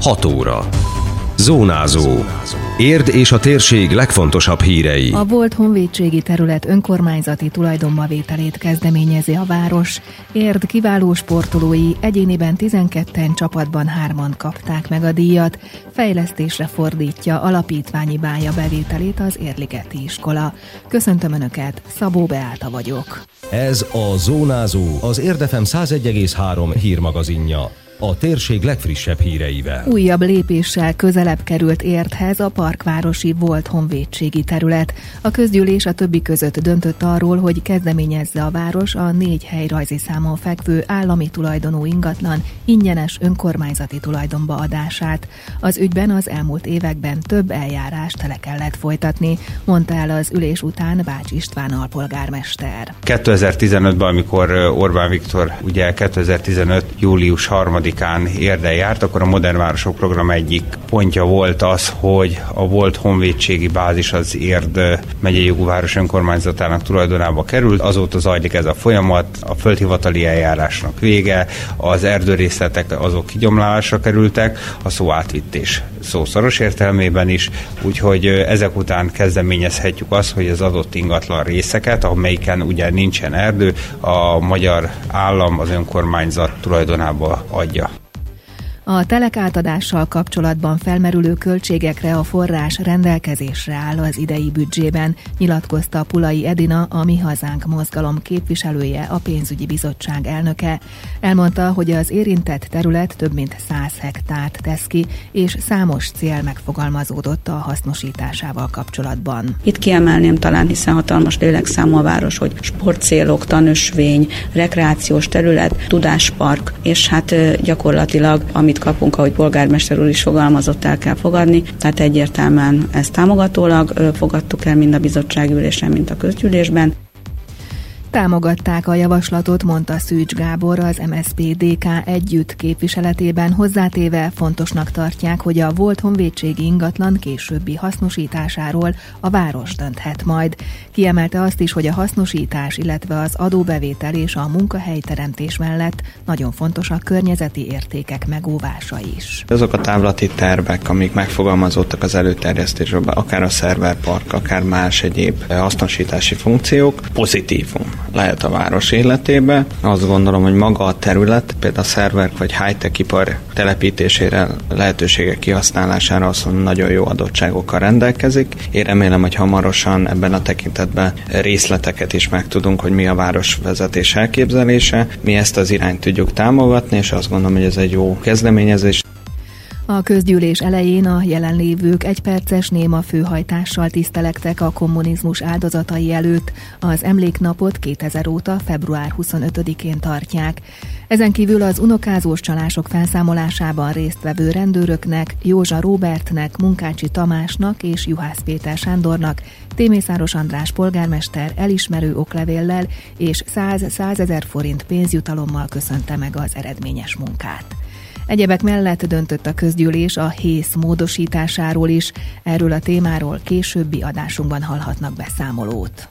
6 óra. Zónázó. Érd és a térség legfontosabb hírei. A volt honvédségi terület önkormányzati tulajdonba vételét kezdeményezi a város. Érd kiváló sportolói egyéniben 12-en csapatban hárman kapták meg a díjat. Fejlesztésre fordítja alapítványi bája bevételét az Érligeti iskola. Köszöntöm Önöket, Szabó Beáta vagyok. Ez a Zónázó, az Érdefem 101,3 hírmagazinja a térség legfrissebb híreivel. Újabb lépéssel közelebb került érthez a parkvárosi volt honvédségi terület. A közgyűlés a többi között döntött arról, hogy kezdeményezze a város a négy helyrajzi számon fekvő állami tulajdonú ingatlan ingyenes önkormányzati tulajdonba adását. Az ügyben az elmúlt években több eljárást le kellett folytatni, mondta el az ülés után Bács István alpolgármester. 2015-ben, amikor Orbán Viktor ugye 2015. július 3 án érde járt, akkor a Modern Városok Program egyik pontja volt az, hogy a volt honvédségi bázis az Érd megyei jogú város önkormányzatának tulajdonába került. Azóta zajlik ez a folyamat, a földhivatali eljárásnak vége, az erdőrészletek azok kigyomlálásra kerültek, a szó átvittés szó szoros értelmében is, úgyhogy ezek után kezdeményezhetjük azt, hogy az adott ingatlan részeket, amelyiken ugye nincsen erdő, a magyar állam az önkormányzat tulajdonába adja. A telek átadással kapcsolatban felmerülő költségekre a forrás rendelkezésre áll az idei büdzsében, nyilatkozta Pulai Edina, a Mi Hazánk mozgalom képviselője, a pénzügyi bizottság elnöke. Elmondta, hogy az érintett terület több mint 100 hektárt tesz ki, és számos cél megfogalmazódott a hasznosításával kapcsolatban. Itt kiemelném talán, hiszen hatalmas lélekszámú a város, hogy sportcélok, tanösvény, rekreációs terület, tudáspark, és hát gyakorlatilag, amit kapunk, ahogy polgármester úr is fogalmazott, el kell fogadni. Tehát egyértelműen ezt támogatólag fogadtuk el mind a bizottságülésen, mind a közgyűlésben. Támogatták a javaslatot, mondta Szűcs Gábor az MSZP-DK együtt képviseletében hozzátéve fontosnak tartják, hogy a volt honvédségi ingatlan későbbi hasznosításáról a város dönthet majd. Kiemelte azt is, hogy a hasznosítás, illetve az adóbevétel és a munkahelyteremtés mellett nagyon fontos a környezeti értékek megóvása is. Azok a távlati tervek, amik megfogalmazottak az előterjesztésről, akár a szerverpark, akár más egyéb hasznosítási funkciók, pozitívum lehet a város életébe. Azt gondolom, hogy maga a terület, például a szerverk vagy high-tech ipar telepítésére, lehetőségek kihasználására mondom, nagyon jó adottságokkal rendelkezik. Én remélem, hogy hamarosan ebben a tekintetben részleteket is megtudunk, hogy mi a városvezetés elképzelése. Mi ezt az irányt tudjuk támogatni, és azt gondolom, hogy ez egy jó kezdeményezés. A közgyűlés elején a jelenlévők egy perces néma főhajtással tisztelektek a kommunizmus áldozatai előtt. Az emléknapot 2000 óta február 25-én tartják. Ezen kívül az unokázós csalások felszámolásában résztvevő rendőröknek, Józsa Robertnek, Munkácsi Tamásnak és Juhász Péter Sándornak, Témészáros András polgármester elismerő oklevéllel és 100-100 ezer forint pénzjutalommal köszönte meg az eredményes munkát. Egyebek mellett döntött a közgyűlés a hész módosításáról is. Erről a témáról későbbi adásunkban hallhatnak beszámolót.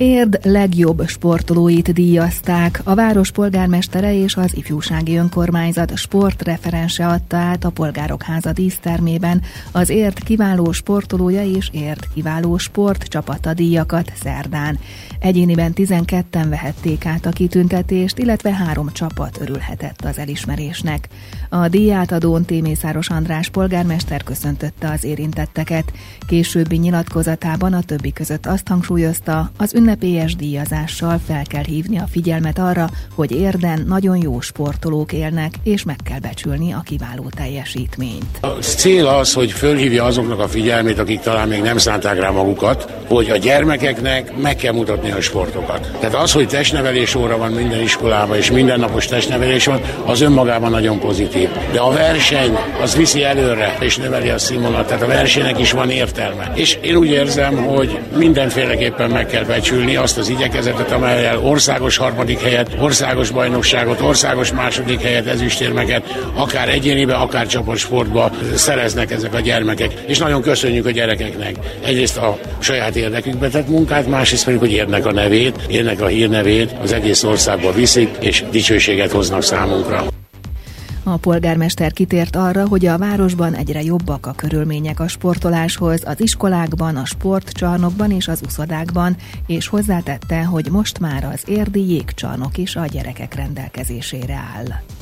Érd legjobb sportolóit díjazták. A város polgármestere és az ifjúsági önkormányzat sportreferense adta át a polgárok háza dísztermében az Érd kiváló sportolója és Érd kiváló sportcsapata díjakat szerdán. Egyéniben 12-en vehették át a kitüntetést, illetve három csapat örülhetett az elismerésnek. A díjátadón Témészáros András polgármester köszöntötte az érintetteket. Későbbi nyilatkozatában a többi között azt hangsúlyozta, az ünnepélyes díjazással fel kell hívni a figyelmet arra, hogy érden nagyon jó sportolók élnek, és meg kell becsülni a kiváló teljesítményt. A cél az, hogy fölhívja azoknak a figyelmét, akik talán még nem szánták rá magukat, hogy a gyermekeknek meg kell mutatni a sportokat. Tehát az, hogy testnevelés óra van minden iskolában, és mindennapos testnevelés van, az önmagában nagyon pozitív. De a verseny az viszi előre, és növeli a színvonalat, tehát a versenynek is van értelme. És én úgy érzem, hogy mindenféleképpen meg kell becsülni azt az igyekezetet, amelyel országos harmadik helyet, országos bajnokságot, országos második helyet, ezüstérmeket, akár egyénibe, akár csapatsportba szereznek ezek a gyermekek. És nagyon köszönjük a gyerekeknek. Egyrészt a saját érdekükbe tett munkát, másrészt pedig, hogy érnek a nevét, érnek a hírnevét, az egész országba viszik, és dicsőséget hoznak számunkra. A polgármester kitért arra, hogy a városban egyre jobbak a körülmények a sportoláshoz, az iskolákban, a sportcsarnokban és az uszodákban, és hozzátette, hogy most már az érdi jégcsarnok is a gyerekek rendelkezésére áll.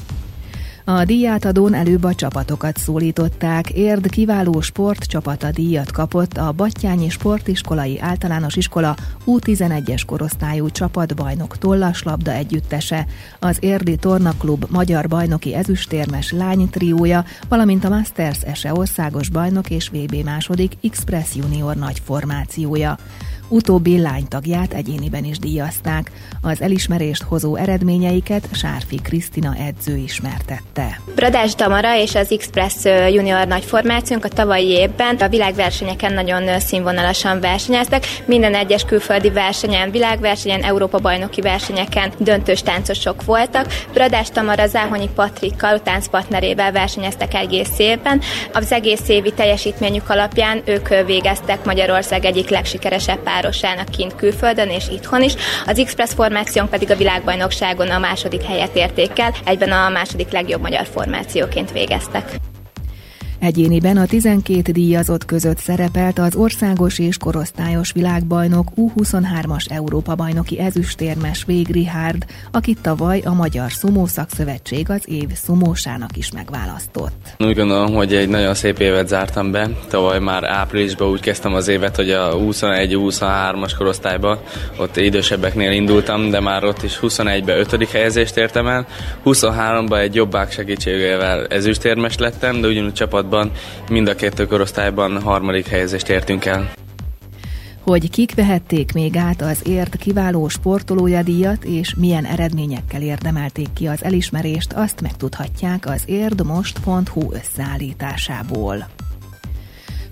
A díjátadón előbb a csapatokat szólították. Érd kiváló sportcsapata díjat kapott a Battyányi Sportiskolai Általános Iskola U11-es korosztályú csapatbajnok tollaslabda együttese, az Érdi Tornaklub magyar bajnoki ezüstérmes lánytriója, valamint a Masters Ese országos bajnok és VB második Express Junior nagy formációja. Utóbbi lánytagját egyéniben is díjazták. Az elismerést hozó eredményeiket Sárfi Krisztina edző ismertette. Bradás Damara és az Express Junior nagy formációnk a tavalyi évben a világversenyeken nagyon színvonalasan versenyeztek. Minden egyes külföldi versenyen, világversenyen, Európa bajnoki versenyeken döntős táncosok voltak. Bradás Tamara Záhonyi Patrikkal, táncpartnerével versenyeztek egész évben. Az egész évi teljesítményük alapján ők végeztek Magyarország egyik legsikeresebb párosának kint külföldön és itthon is. Az Express formációnk pedig a világbajnokságon a második helyet értékel, egyben a második legjobb magyar formációként végeztek. Egyéniben a 12 díjazott között szerepelt az országos és korosztályos világbajnok U23-as Európa-bajnoki ezüstérmes Vég Richard, akit tavaly a Magyar Szumó Szakszövetség az év szumósának is megválasztott. Úgy gondolom, hogy egy nagyon szép évet zártam be. Tavaly már áprilisban úgy kezdtem az évet, hogy a 21-23-as korosztályban ott idősebbeknél indultam, de már ott is 21-ben 5. helyezést értem el. 23-ban egy jobbák segítségével ezüstérmes lettem, de ugyanúgy csapat csapatban mind a kettő korosztályban harmadik helyezést értünk el hogy kik vehették még át az ért kiváló sportolója díjat, és milyen eredményekkel érdemelték ki az elismerést, azt megtudhatják az érdmost.hu összeállításából.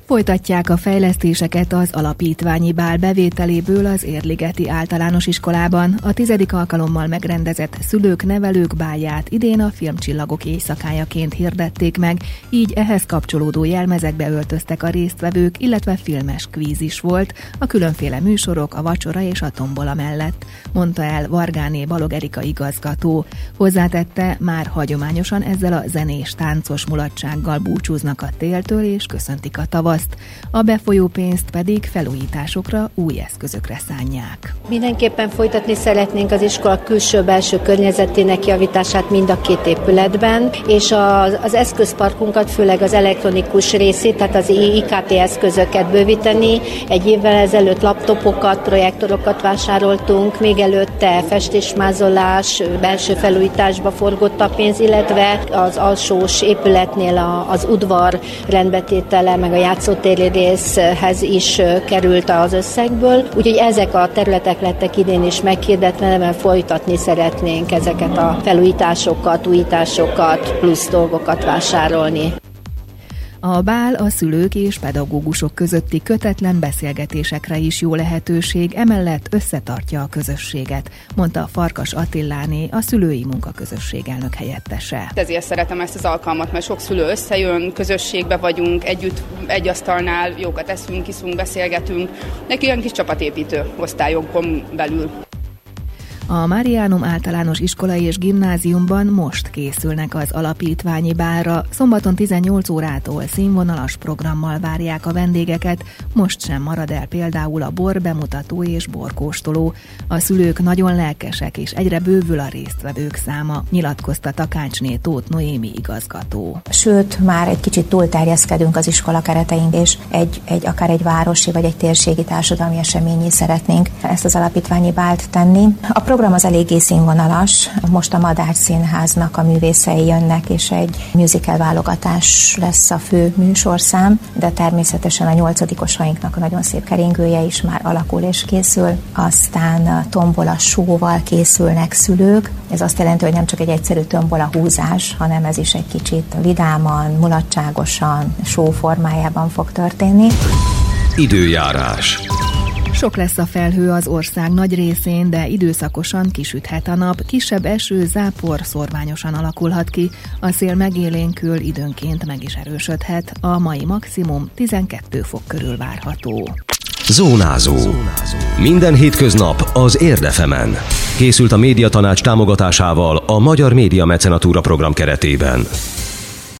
Folytatják a fejlesztéseket az alapítványi bál bevételéből az Érligeti általános iskolában. A tizedik alkalommal megrendezett szülők nevelők báját idén a filmcsillagok éjszakájaként hirdették meg, így ehhez kapcsolódó jelmezekbe öltöztek a résztvevők, illetve filmes kvíz is volt, a különféle műsorok, a vacsora és a tombola mellett, mondta el Vargáné Balog Erika igazgató. Hozzátette, már hagyományosan ezzel a zenés táncos mulatsággal búcsúznak a téltől és köszöntik a tavat tapaszt, a befolyó pénzt pedig felújításokra, új eszközökre szánják. Mindenképpen folytatni szeretnénk az iskola külső-belső környezetének javítását mind a két épületben, és az, az eszközparkunkat, főleg az elektronikus részét, tehát az IKT eszközöket bővíteni. Egy évvel ezelőtt laptopokat, projektorokat vásároltunk, még előtte festésmázolás, belső felújításba forgott a pénz, illetve az alsós épületnél az udvar rendbetétele, meg a játszó játszótéri részhez is került az összegből, úgyhogy ezek a területek lettek idén is meghirdetve, mert folytatni szeretnénk ezeket a felújításokat, újításokat, plusz dolgokat vásárolni. A bál a szülők és pedagógusok közötti kötetlen beszélgetésekre is jó lehetőség, emellett összetartja a közösséget, mondta Farkas Attiláné, a szülői munkaközösség elnök helyettese. Ezért szeretem ezt az alkalmat, mert sok szülő összejön, közösségbe vagyunk, együtt egy asztalnál jókat eszünk, iszunk, beszélgetünk. Neki ilyen kis csapatépítő osztályokon belül. A Mariánum általános iskolai és gimnáziumban most készülnek az alapítványi bárra. Szombaton 18 órától színvonalas programmal várják a vendégeket, most sem marad el például a bor bemutató és borkóstoló. A szülők nagyon lelkesek és egyre bővül a résztvevők száma, nyilatkozta Takácsné Tóth Noémi igazgató. Sőt, már egy kicsit túlterjeszkedünk az iskola kereteink, és egy, egy, akár egy városi vagy egy térségi társadalmi eseményé szeretnénk ezt az alapítványi bált tenni. A program az eléggé színvonalas. Most a Madár Színháznak a művészei jönnek, és egy musical válogatás lesz a fő műsorszám, de természetesen a nyolcadikosainknak a nagyon szép keringője is már alakul és készül. Aztán tombola sóval készülnek szülők. Ez azt jelenti, hogy nem csak egy egyszerű tombola húzás, hanem ez is egy kicsit vidáman, mulatságosan, só formájában fog történni. Időjárás. Sok lesz a felhő az ország nagy részén, de időszakosan kisüthet a nap, kisebb eső, zápor szorványosan alakulhat ki, a szél megélénkül időnként meg is erősödhet, a mai maximum 12 fok körül várható. Zónázó. Minden hétköznap az Érdefemen. Készült a Médiatanács támogatásával a Magyar Média Mecenatúra program keretében.